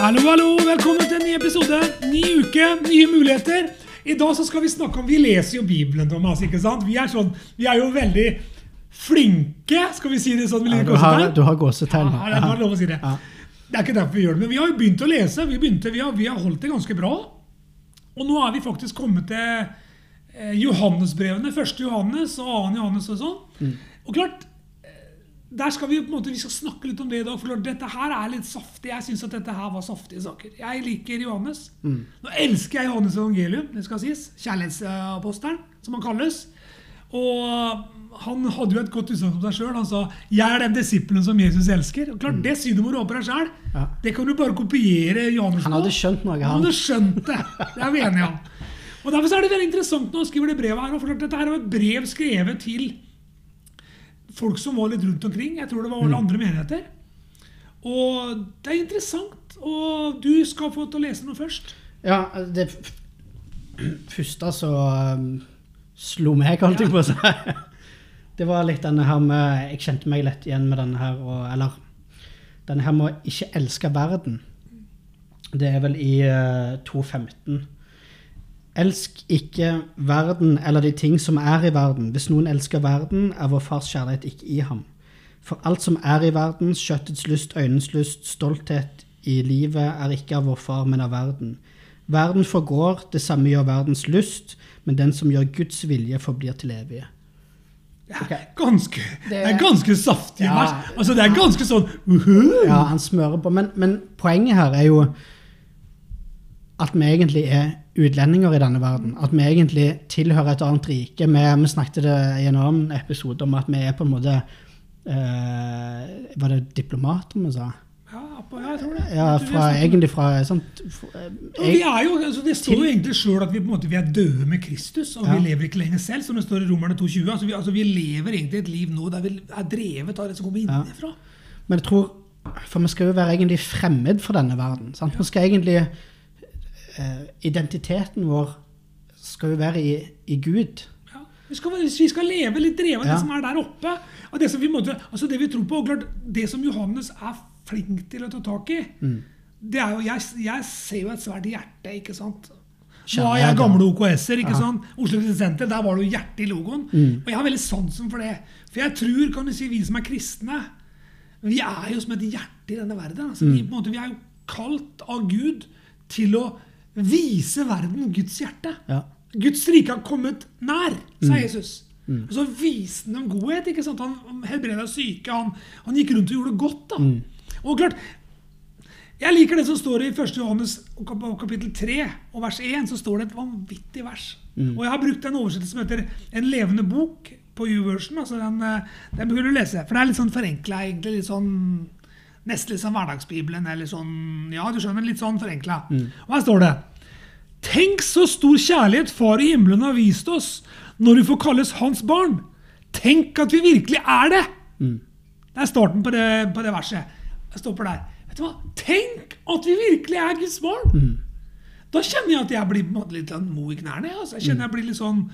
Hallo, hallo, velkommen til en ny episode. Ny uke, nye muligheter. I dag så skal vi snakke om Vi leser jo Bibelen, Thomas. ikke sant? Vi er, sånn, vi er jo veldig flinke, skal vi si det sånn? Ja, du, har, du har gåsetegn. Ja, det er lov å si det. Ja. Det er ikke derfor vi gjør det, men vi har jo begynt å lese. Vi, begynte, vi, har, vi har holdt det ganske bra. Og nå er vi faktisk kommet til eh, Johannesbrevene. Første Johannes og annen Johannes og sånn. Mm. Og klart, der skal vi på en måte, vi skal snakke litt om det i dag. For dette her er litt saftig. Jeg syns at dette her var saftige saker. Jeg liker Johannes. Mm. Nå elsker jeg Johannes evangelium, det skal sies. Kjærlighetsapostelen, som han kalles. Og han hadde jo et godt utsagn om seg sjøl. Han sa 'Jeg er den disippelen som Jesus elsker'. Og klart, Det synet må du ha på deg sjøl. Mm. Ja. Det kan du bare kopiere Johannes Han hadde skjønt noe, Han han. hadde skjønt det. Det er vi enige om. Og Derfor så er det veldig interessant når han skriver det brevet her. For dette her er et brev skrevet til folk som var litt rundt omkring. Jeg tror det var alle andre menigheter. Og det er interessant. Og du skal få til å lese noe først. Ja, det første så um, slo meg, holdt jeg på å si, det var litt denne her med Jeg kjente meg lett igjen med denne her, og, eller denne her med å ikke elske verden. Det er vel i uh, 2.15. Elsk ikke verden eller de ting som er i verden. Hvis noen elsker verden, er vår fars kjærlighet ikke i ham. For alt som er i verden, kjøttets lyst, øynens lyst, stolthet i livet, er ikke av vår far, men av verden. Verden forgår, det samme gjør verdens lyst, men den som gjør Guds vilje, forblir til evige. Okay. Ganske, det, Det- er ganske saftig Ja. vers. Altså, det er ganske sånn uhu. Ja, han smører på. Men, men poenget her er jo at vi egentlig er utlendinger i denne verden. At vi egentlig tilhører et annet rike. Vi, vi snakket det i en annen episode om at vi er på en måte eh, Var det diplomater vi sa? Ja, jeg tror det. Ja, fra, egentlig fra sånt, f- Og vi jeg, er jo, altså det står jo egentlig sjøl at vi, måte, vi er døde med Kristus, og Ja. vi lever ikke lenger selv, som det står i Romerne 2,20. Altså, vi- altså, vi lever egentlig et liv nå der vi er drevet av det som kommer Ja. innenfra. Men jeg tror For vi skal jo være egentlig fremmed for denne verden. Sant? Vi skal egentlig Identiteten vår skal jo være i, i Gud. Ja. Vi, skal, vi skal leve litt drevet av Ja. det som er der oppe. Og det som vi, måtte, altså det vi tror på, og klart, det som Johannes er flink til å ta tak i, Mm. det er jo, jeg, jeg ser jo et svært hjerte, ikke sant? Nå har jeg gamle OKS-er, ikke Ja. sant? Oslo Senter, der var det jo hjerte i logoen. Mm. Og jeg har veldig sansen for det. For jeg tror, kan du si, vi som er kristne, vi er jo som et hjerte i denne verden. Altså, Mm. vi, måte, vi er jo kalt av Gud til å vise verden Guds hjerte. Ja. Guds rike har kommet nær, sa Mm. Jesus. Og så viste han dem godhet. ikke sant? Han helbreda syke, han, han gikk rundt og gjorde godt. da. Mm. Og klart, Jeg liker det som står i 1. Johannes kapittel 3 og vers 1. Så står det et vanvittig vers. Mm. Og jeg har brukt en oversettelse som heter En levende bok på U-version. altså den, eh, den bør du lese. For det er litt sånn forenkla, egentlig. litt sånn Nesten litt sånn hverdagsbibelen, eller sånn Ja, du skjønner, litt sånn forenkla. Og her står det Tenk så stor kjærlighet Far i himmelen har vist oss når vi får kalles Hans barn. Tenk at vi virkelig er det! Det er starten på det, på det verset. Jeg stopper der. Vet du hva? Tenk at vi virkelig er Guds barn! Da kjenner jeg at jeg blir måte litt sånn mo i knærne. Altså. Jeg kjenner jeg blir litt sånn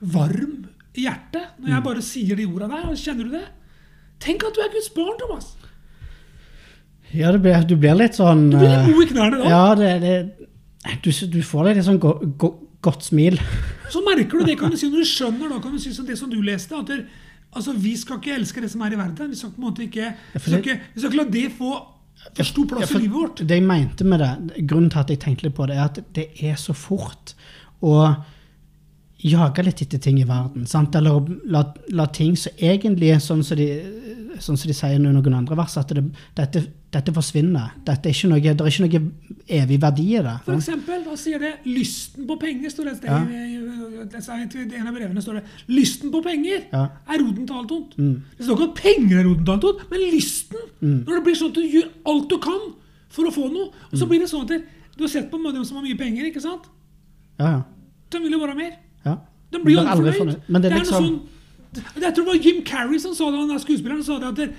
varm i hjertet når jeg bare sier de orda der. Kjenner du det? Tenk at du er Guds barn, Thomas! Ja, blir, du blir litt sånn Du blir eh, litt mo i knærne da. Ja, det, det du, du får litt sånn go, go, godt smil. Så merker du det, kan du si, når du skjønner da, kan du si som det som du leste, at der, altså, vi skal ikke elske det som er i verden. Vi skal på en måte ikke, vi skal ikke, vi skal ikke la det få for stor plass i livet vårt. Det jeg mente med det, grunnen til at jeg tenkte litt på det, er at det er så fort å jage litt etter ting i verden. Sant? Eller la, la ting som egentlig sånn som de, sånn som de sier i noen andre vers, at det, dette, dette forsvinner. Dette er ikke noe, det er ikke noe evig verdi i det. For eksempel, da sier det 'lysten på penger'. står det et sted. Ja. i- en av brevene står det 'lysten på penger' Ja. er roten til alt ondt. Mm. Det står ikke at penger er roten til alt ondt, men lysten. Når det blir sånn at du gjør alt du kan for å få noe, og Mm. så blir det sånn at du har sett på dem som har mye penger, ikke sant? Ja, ja. De vil jo bare ha mer. Ja. De blir jo aldri fornøyd. Men det er liksom- sånn, jeg tror det var Jim Carrey som sa det, han er skuespilleren, sa det at det,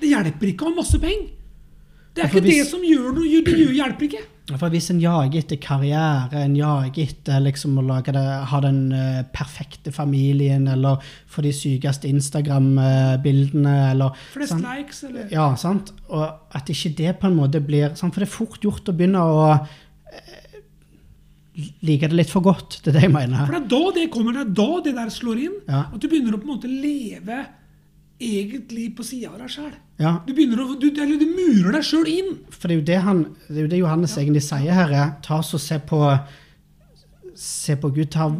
det hjelper ikke å ha masse penger. Det er ikke ikke det som gjør noe. Det hjelper ikke. For hvis en jager etter karriere, en jager etter liksom å det, ha den eh, perfekte familien, eller få de sykeste Instagram-bildene, eller Flest sant? likes, eller Ja, sant? Og at ikke det på en måte blir sant? For det er fort gjort å begynne å like det litt for godt. Det er det jeg mener. For det er da det kommer, det er da det der slår inn. Ja. At du begynner å på en måte leve egentlig på sida av deg sjøl. Ja, Du du, du murer deg sjøl inn. for det er jo det, han, det, er jo det Johannes egentlig sier her. er, Ta oss og se på, se på Gud. Ta,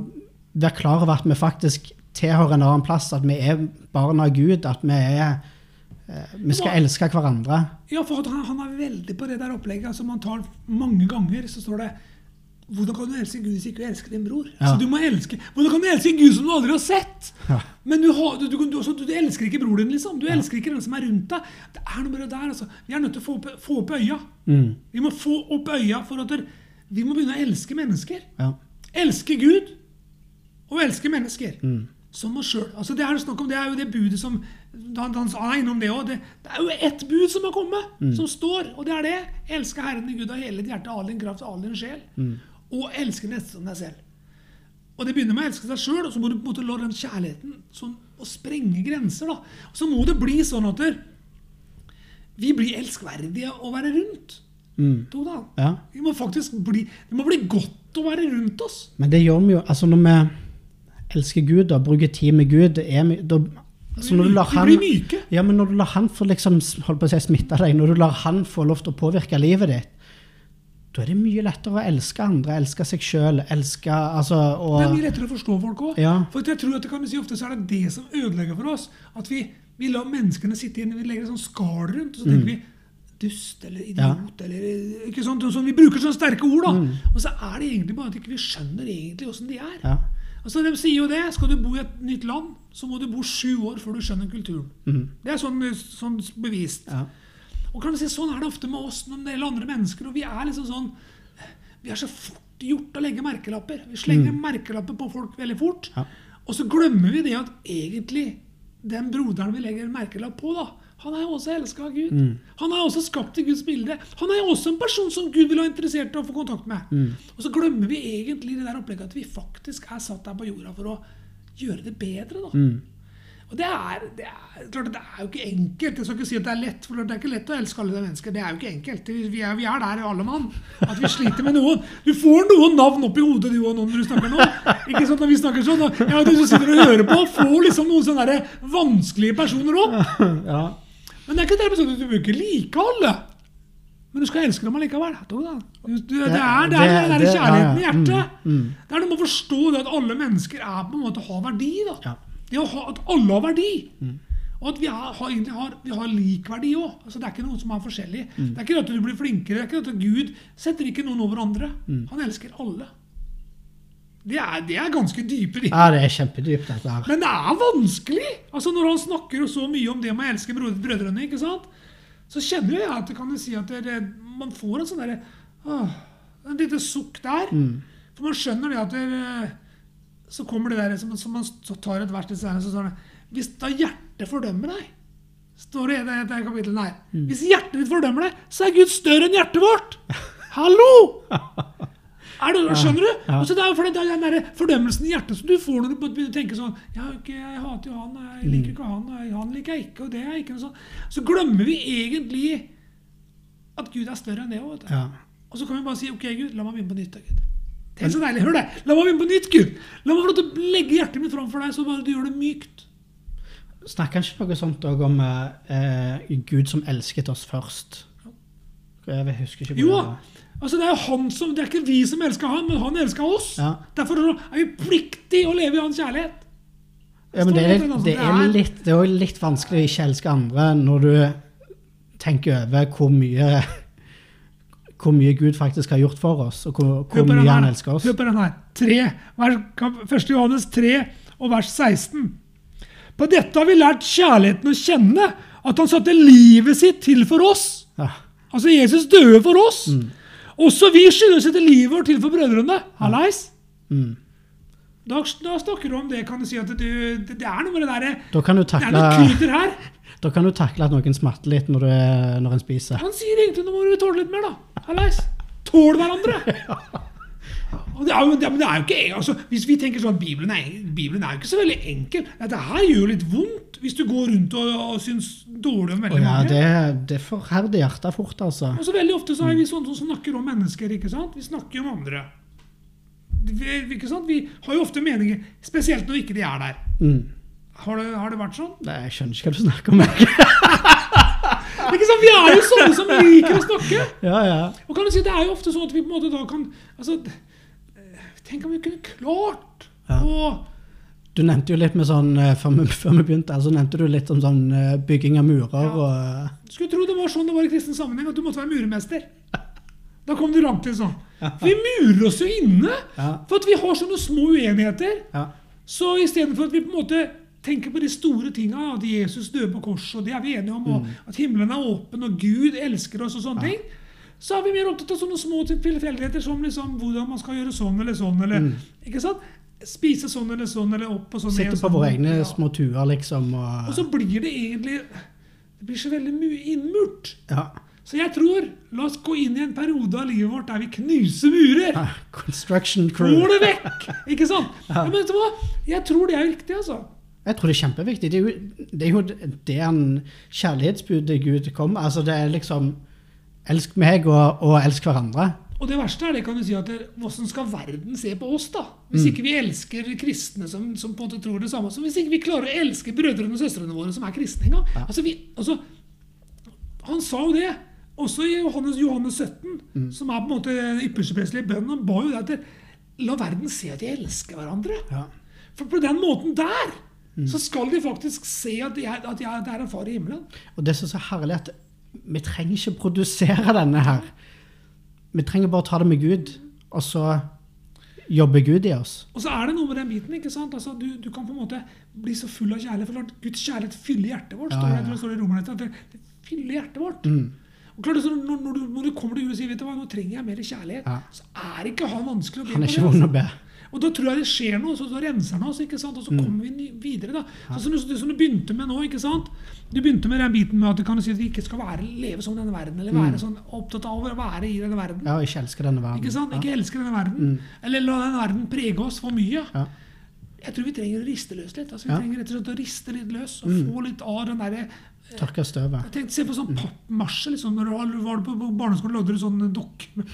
vær klar over at vi faktisk tilhører en annen plass. At vi er barn av Gud. At vi er eh, Vi skal elske hverandre. Ja, for han, han er veldig på det der opplegget. altså Man tar mange ganger, så står det hvordan kan du elske Gud hvis ikke du elsker din bror? Ja. Så du må elske, Hvordan kan du elske Gud som du aldri har sett? Ja. Men du, har, du, du, du, altså, elsker ikke bror din, liksom. Du elsker ikke den som er rundt deg. Det er noe med det der, altså. Vi er nødt til å få opp, få opp øya. Mm, Vi må få opp øya for at vi må begynne å elske mennesker. ja. Elske Gud og elske mennesker. Mm. Som oss sjøl. Altså, det, er snakk om, det er jo det budet som Han, han sa innom det òg. Det, det er jo ett bud som har kommet, som står, og det er det. Elske Herren i Gud av hele ditt hjerte, all din kraft, all din sjel. Og elske neste som deg selv. Og det begynner med å elske seg sjøl, og så må du på en måte la den kjærligheten sånn, og sprenge grenser. da. Og så må det bli sånn at vi blir elskverdige å være rundt. Mm, To da. ja. Vi må faktisk bli, det må bli godt å være rundt oss. Men det gjør vi jo altså Når vi elsker Gud og bruker tid med Gud det er vi, da, altså når du lar han, ja, men når du lar han få liksom, holdt på å si, smitte deg, når du lar han få lov til å påvirke livet ditt, da er det mye lettere å elske andre, elske seg sjøl, elske altså, og, Det er mye lettere å forstå folk òg. Ja. For jeg tror at det kan vi si ofte så er det det som ødelegger for oss. At vi, vi lar menneskene sitte igjen, vi legger et sånt skall rundt, og så tenker vi dust eller idiot eller ikke sånt, Sånn, Vi bruker sånne sterke ord, da. Og så er det egentlig bare at vi ikke skjønner egentlig åssen de er. Ja. Altså, De sier jo det. Skal du bo i et nytt land, så må du bo sju år før du skjønner kulturen. Mm. Det er sånn, sånn bevist. Ja. Og kan du si, Sånn er det ofte med oss når det gjelder andre mennesker. og Vi er liksom sånn, vi er så fort gjort å legge merkelapper. Vi slenger merkelapper på folk veldig fort. Ja. Og så glemmer vi det at egentlig den broderen vi legger merkelapp på, da, han er jo også elska av Gud. Han er også skapt i Guds bilde. Han er jo også en person som Gud vil ha interessert i å få kontakt med. Og så glemmer vi egentlig det der opplegget at vi faktisk er satt der på jorda for å gjøre det bedre. da. Og det er, det er klart det er jo ikke enkelt. Jeg skal ikke si at det er lett, for det er ikke lett å elske alle de mennesker. Det er jo ikke enkelt. Vi er, vi er der alle mann. At vi sliter med noen. Du får noen navn opp i hodet du og noen når du snakker nå. Ikke sant når vi snakker sånn. Ja, du som sitter og hører på, får liksom noen sånne der vanskelige personer opp. ja. Men det er ikke det sånn at du bruker like alle. Men du skal elske dem allikevel. Du, det, du, det er det, er kjærligheten i hjertet. Mm, mm. Det er noe med å forstå det at alle mennesker er på en måte har verdi. da. Det å ha, at alle har verdi. Og at vi har, har, har, vi har lik verdi òg. Altså, det er ikke noen som er forskjellig. Det er ikke at du blir flinkere. Det er ikke at Gud setter ikke noen over andre. Han elsker alle. Det er, det er ganske dype ting. ja, det er kjempedypt, dette her. Men det er vanskelig! Altså Når han snakker så mye om det med å elske brødrene, ikke sant? så kjenner jeg at kan jeg si at det, man får en sånn derre Et lite sukk der. For man skjønner det at det, Så kommer det der som, som man tar et vers til senere, så står det Hvis da hjertet fordømmer deg Står det i det, det kapittelet her. Hvis hjertet ditt fordømmer deg, så er Gud større enn hjertet vårt! Hallo! Er det, skjønner du? Ja. så det er det den der fordømmelsen i hjertet som du får når du begynner å tenke sånn ja, okay, Jeg hater jo han, jeg liker ikke han, han liker jeg ikke, og det er ikke noe sånn. Så glemmer vi egentlig at Gud er større enn det òg. Ja. Og så kan vi bare si ok, Gud, la meg begynne på nytt. Gud. Det er så deilig. Hør det! La meg begynne på nytt, Gud! La meg få legge hjertet mitt framfor deg, så bare du gjør det mykt. Snakker han ikke noe sånt òg om eh, Gud som elsket oss først? Jeg husker ikke Jo det. Altså, det er jo han som, det er ikke vi som elsker han, men han elsker oss. Ja. Derfor er vi pliktig å leve i hans kjærlighet. Ja, men det, er, litt, det, er det er- litt, det er litt vanskelig å ikke elske andre når du tenker over hvor mye hvor mye Gud faktisk har gjort for oss, og hvor, hvor mye han elsker oss. Hør på den her. 3, vers, 1. Johannes 3 og vers 16. På dette har vi lært kjærligheten å kjenne, at han satte livet sitt til for oss. Ja. Altså Jesus døde for oss. Mm. Også vi skylder å sette livet vårt til for brødrene. Hallais? Mm. Da, da snakker du om det, kan du si at du, det, det er noe med det derre du Det er noe krydder her. da kan du takle at noen smatter litt når, du, når en spiser. Han sier egentlig noe tåle litt mer, da. Hallais. Tål hverandre. Det er jo, det, er jo ikke altså, Hvis vi tenker sånn Bibelen er, Bibelen er jo ikke så veldig enkel. Dette her gjør litt vondt hvis du går rundt og, og syns dårlig om veldig oh, ja, mange. det, det forherder hjertet fort, altså. Og så veldig ofte så er vi sånne som snakker om mennesker. ikke sant? Vi snakker om andre. Vi, ikke sant? vi har jo ofte meninger, spesielt når ikke de er der. Mm. Har det, har det vært sånn? Nei, Jeg skjønner ikke hva du snakker om. jeg. Ikke sant? Vi er jo sånne som liker å snakke. Ja, ja. Og kan du si, Det er jo ofte sånn at vi på en måte da kan altså, Tenk om vi kunne klart Ja. å Du nevnte jo litt med sånn, eh, før vi, før vi begynte, så nevnte du litt om sånn eh, bygging av murer Ja. og eh, Skulle tro det var sånn det var i kristen sammenheng, at du måtte være muremester. Da kom du langt til sånn. For vi murer oss jo inne for at vi har sånne små uenigheter. Ja. Så istedenfor at vi på en måte tenker på de store tinga, at Jesus døde på korset, og det er vi enige om, og at himmelen er åpen, og Gud elsker oss, og sånne ting, så er vi mer opptatt av sånne små tilfeldigheter som liksom hvordan man skal gjøre sånn eller sånn, eller ikke sant? Spise sånn eller sånn, eller opp og sånn. Sitte på sånn. våre egne Ja. små tuer, liksom. Og, Og så blir det egentlig Det blir så veldig mu- innmurt. ja. Så jeg tror La oss gå inn i en periode av livet vårt der vi knuser murer. Ah, Construction Får crew. det vekk! Ikke sant? Ja, men vet du hva? Jeg tror det er viktig, altså. Jeg tror det er kjempeviktig. Det er jo det, er jo det han kjærlighetsbudet Gud kom. Altså, det er liksom Elsk meg og, og elsk hverandre. Og det verste er det kan du si at hvordan skal verden se på oss, da? Hvis ikke vi elsker kristne som, som på en måte tror det samme. Så hvis ikke vi klarer å elske brødrene og søstrene våre som er kristne engang. Altså, vi, altså, han sa jo det. Også i Johannes, Johannes 17, som er på en måte den ypperste prestelige bønnen. Han ba jo det at La verden se at de elsker hverandre. Ja. For på den måten der så skal de faktisk se at, de er, at jeg, det er en far i himmelen. Og det som er så herlig, at vi trenger ikke produsere denne her. Vi trenger bare ta det med Gud, og så jobber Gud i oss. Og så er det noe med den biten. ikke sant? Altså, du, du kan på en måte bli så full av kjærlighet. For Guds kjærlighet fyller hjertet vårt. Ja, ja, står det i Romerne, at det, fyller hjertet vårt. Mm. Og klart, så når, når, du, når du kommer til Gud og sier vet du hva, nå trenger jeg mer kjærlighet, Ja. så er ikke han vanskelig å be Han er ikke vond altså. å be. Og da tror jeg det skjer noe, så, så renser han oss, ikke sant? og så Mm. kommer vi videre. da. Så, som, du- som du begynte med nå. ikke sant? Du begynte med den biten med at du kan si at vi ikke skal være, leve som denne verden, eller være sånn opptatt av å være i denne verden. Mm. Ja, ikke elsker denne verden. Ikke sant? Ja. Mm. Ikke elske denne verden. Eller la denne verden prege oss for mye. Ja. Jeg tror vi trenger å riste løs litt. altså Vi Ja. trenger rett og slett å riste litt løs og få litt av den derre Tørke støvet. Se på sånn pappmarsje. Liksom, når du var- på barneskolen, lagde du sånn dokk med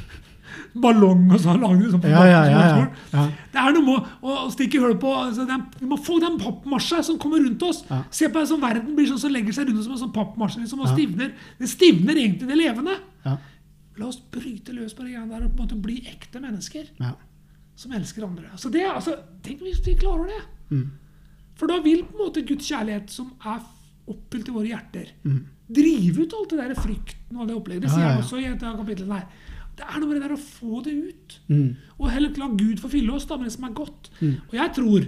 ballong og sånn. du sånn Ja, ja, ja. Det er noe med å, stikke hull på altså, den, Vi må få den pappmasja som kommer rundt oss. Se på det som verden blir sånn som legger seg rundt oss som en sånn pappmasje. Liksom, og stivner. Det stivner egentlig det levende. Ja. La oss bryte løs på det greiene der og på en måte bli ekte mennesker som elsker andre. Altså det, altså, tenk hvis vi klarer det. Mm. For da vil på en måte Guds kjærlighet, som er oppfylt i våre hjerter, Mm. drive ut alt det der frykten og det opplegget. Det Ja, sier han også i et av kapitlene her. Det er noe med det der å få det ut. Mm. Og heller la Gud få fylle oss da, med det som er godt. Mm. Og jeg tror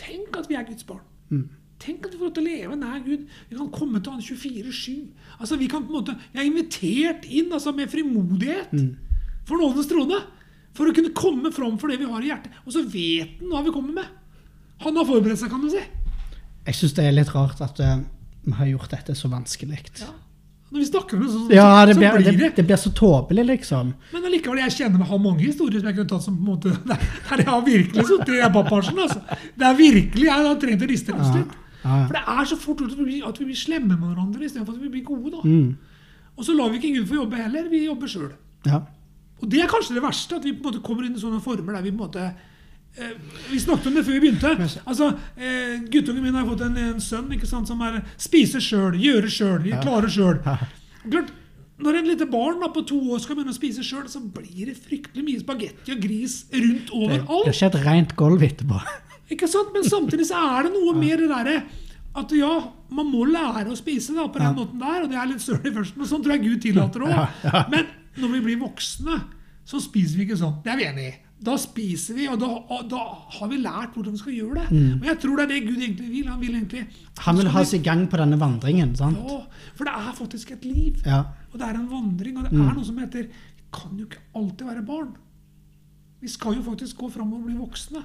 Tenk at vi er Guds barn. Mm. Tenk at vi får lov til å leve nær Gud. Vi kan komme til Han 24-7. Altså, vi kan på en måte, Jeg er invitert inn altså, med frimodighet Mm. for nådens trone. For å kunne komme fram for det vi har i hjertet. Og så vet han hva vi kommer med. Han har forberedt seg, kan du si. Jeg syns det er litt rart at uh, vi har gjort dette så vanskelig. Ja. Når vi snakker om det, så, Ja, så, ble, så blir, det, det det blir så tåpelig, liksom. Men allikevel, jeg kjenner meg har mange historier som jeg kunne tatt som på en måte Der der jeg har virkelig sittet i pappasjen. Altså. Det er virkelig Jeg har trengt å riste oss litt. For det er så fort at vi blir- at vi blir slemme med hverandre istedenfor at vi blir gode. da. Mm. Og så lar vi ikke Gud få jobbe heller. Vi jobber sjøl. ja. Og det er kanskje det verste, at vi på en måte kommer inn i sånne former der vi på en måte eh, Vi snakket om det før vi begynte. Altså, eh, Guttungen min har fått en, en sønn ikke sant, som er spiser sjøl, gjøre sjøl, klare sjøl. Når en lite barn da, på to år skal begynne å spise sjøl, så blir det fryktelig mye spagetti og gris rundt Det, det er ikke et rent gulv etterpå. Ikke sant? Men samtidig så er det noe mer det derre at ja, man må lære å spise da, på den måten der, og det er litt søl i førsten, og sånn tror jeg Gud tillater òg. Men når vi blir voksne, så spiser vi ikke sånn. Det er vi enig i. Da spiser vi, og da, og da har vi lært hvordan vi skal gjøre det. Og jeg tror det er det Gud egentlig vil. Han vil egentlig Mm. Han vil ha oss i gang på denne vandringen, sant? Ja, for det er faktisk et liv. Ja. Og det er en vandring, og det Mm. er noe som heter kan jo ikke alltid være barn. Vi skal jo faktisk gå fram og bli voksne.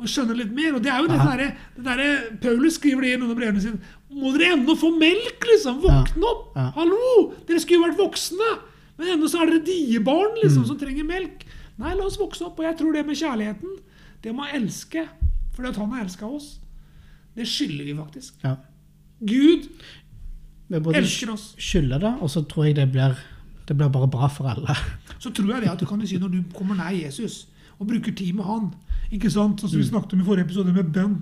og skjønne litt mer. Og det er jo det der, det derre- Paulus skriver det i noen av brevene sine. Må dere ennå få melk, liksom? Våkne opp! Ja. Hallo! Dere skulle jo vært voksne! Men ennå så er dere diebarn Mm. liksom, som trenger melk. Nei, la oss vokse opp. Og jeg tror det med kjærligheten, det med å elske fordi at han har elska oss, det skylder vi faktisk. Ja. Gud elsker oss. Skylder det, og så tror jeg det blir, det blir bare bra for alle. Så tror jeg det at du kan si når du kommer nær Jesus og bruker tid med han ikke sant? Sånn som vi snakket om i forrige episode med bønn.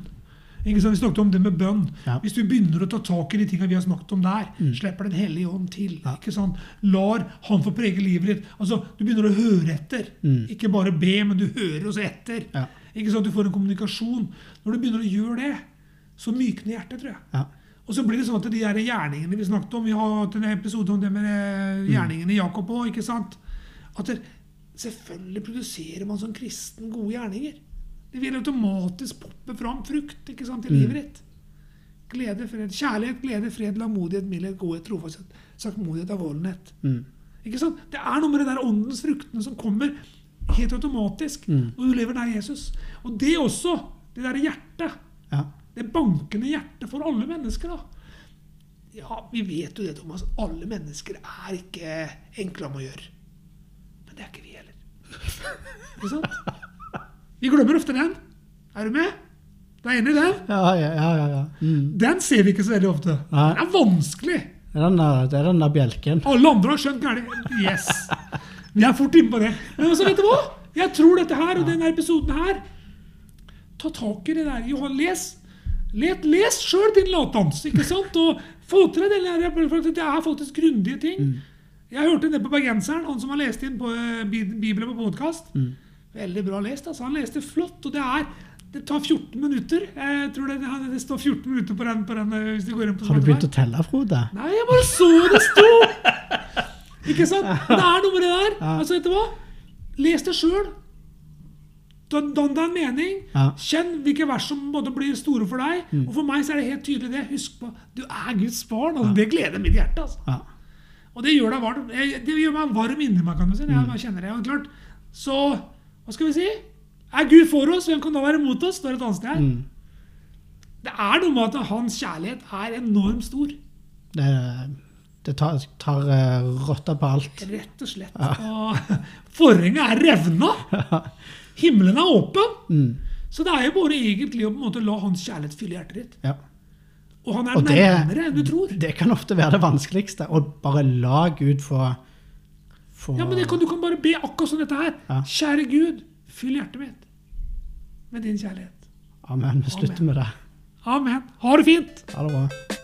Ikke sant? Vi snakket om det med bønn. Ja. Hvis du begynner å ta tak i de tingene vi har snakket om der, slipper Den hellige ånd til. Ja. ikke sant? Lar han få prege livet ditt. Altså, Du begynner å høre etter. Mm. Ikke bare be, men du hører også etter. Ja. Ikke sant? Du får en kommunikasjon. Når du begynner å gjøre det, så mykner hjertet, tror jeg. Ja. Og så blir det sånn at de der gjerningene vi snakket om Vi har hatt en episode om det med eh, gjerningene i Jakob òg, selvfølgelig produserer man som kristen gode gjerninger. Det vil automatisk poppe fram frukt ikke sant, i livet ditt. Glede, fred, Kjærlighet, glede, fred, langmodighet, mildhet, godhet, trofasthet, saktmodighet, avholdenhet. Mm. Ikke sant? Det er noe med det der åndens fruktene som kommer helt automatisk Mm. når du lever nær Jesus. Og det også, det derre hjertet, Ja. det bankende hjertet for alle mennesker, da. Ja, vi vet jo det, Thomas. Alle mennesker er ikke enkle om å gjøre. Men det er ikke vi heller. Ikke sant? Vi glemmer ofte den. Er du med? Du er enig i den? Ja, ja, ja, ja, ja. Mm. Den ser vi ikke så veldig ofte. Nei. Den er vanskelig. Det, er den der, det er den der bjelken. Alle andre har skjønt gærent. Yes. Vi er fort inne på det. Men altså, vet du hva? Jeg tror dette her og denne episoden her Ta tak i det der. Johan, les. Let, les sjøl din latdans, ikke sant? Og få til deg det der. for Det er faktisk grundige ting. Jeg hørte det på bergenseren, han som har lest inn på eh, Bibelen på podkast. Veldig bra lest. altså. Han leste flott. Og det er det tar 14 minutter. Jeg tror det, det står 14 minutter på den, på den eh, hvis du går inn på Har du begynt begynt å telle, Frode? Nei, jeg bare så det sto! Ikke sant? Det er noe med det der. Ja. Altså, vet du hva? Les det sjøl. Don deg en mening. Ja. Kjenn hvilke vers som både blir store for deg. Mm. Og for meg så er det helt tydelig det. Husk på, du er Guds barn. Altså, Det gleder mitt hjerte. altså. Ja. Og det gjør, deg varm, det gjør meg varm inni meg, kan du si. Jeg, Jeg kjenner det. Og klart, så hva skal vi si? Er Gud for oss, hvem kan da være mot oss? står et annet sted. Mm. Det er noe med at hans kjærlighet er enormt stor. Det, det tar, tar eh, rotta på alt. Rett og slett. Og forhenget er revna. Himmelen er åpen. Mm. Så det er jo bare egentlig å på en måte la hans kjærlighet fylle hjertet ditt. Ja. Og han er Og det- nærmere enn du tror. Det kan ofte være det vanskeligste. Å bare la Gud få, få Ja, men kan, Du kan bare be akkurat som dette her. Ja. Kjære Gud, fyll hjertet mitt med din kjærlighet. Amen. Vi slutter med det. Amen. Ha det fint. Ha det bra.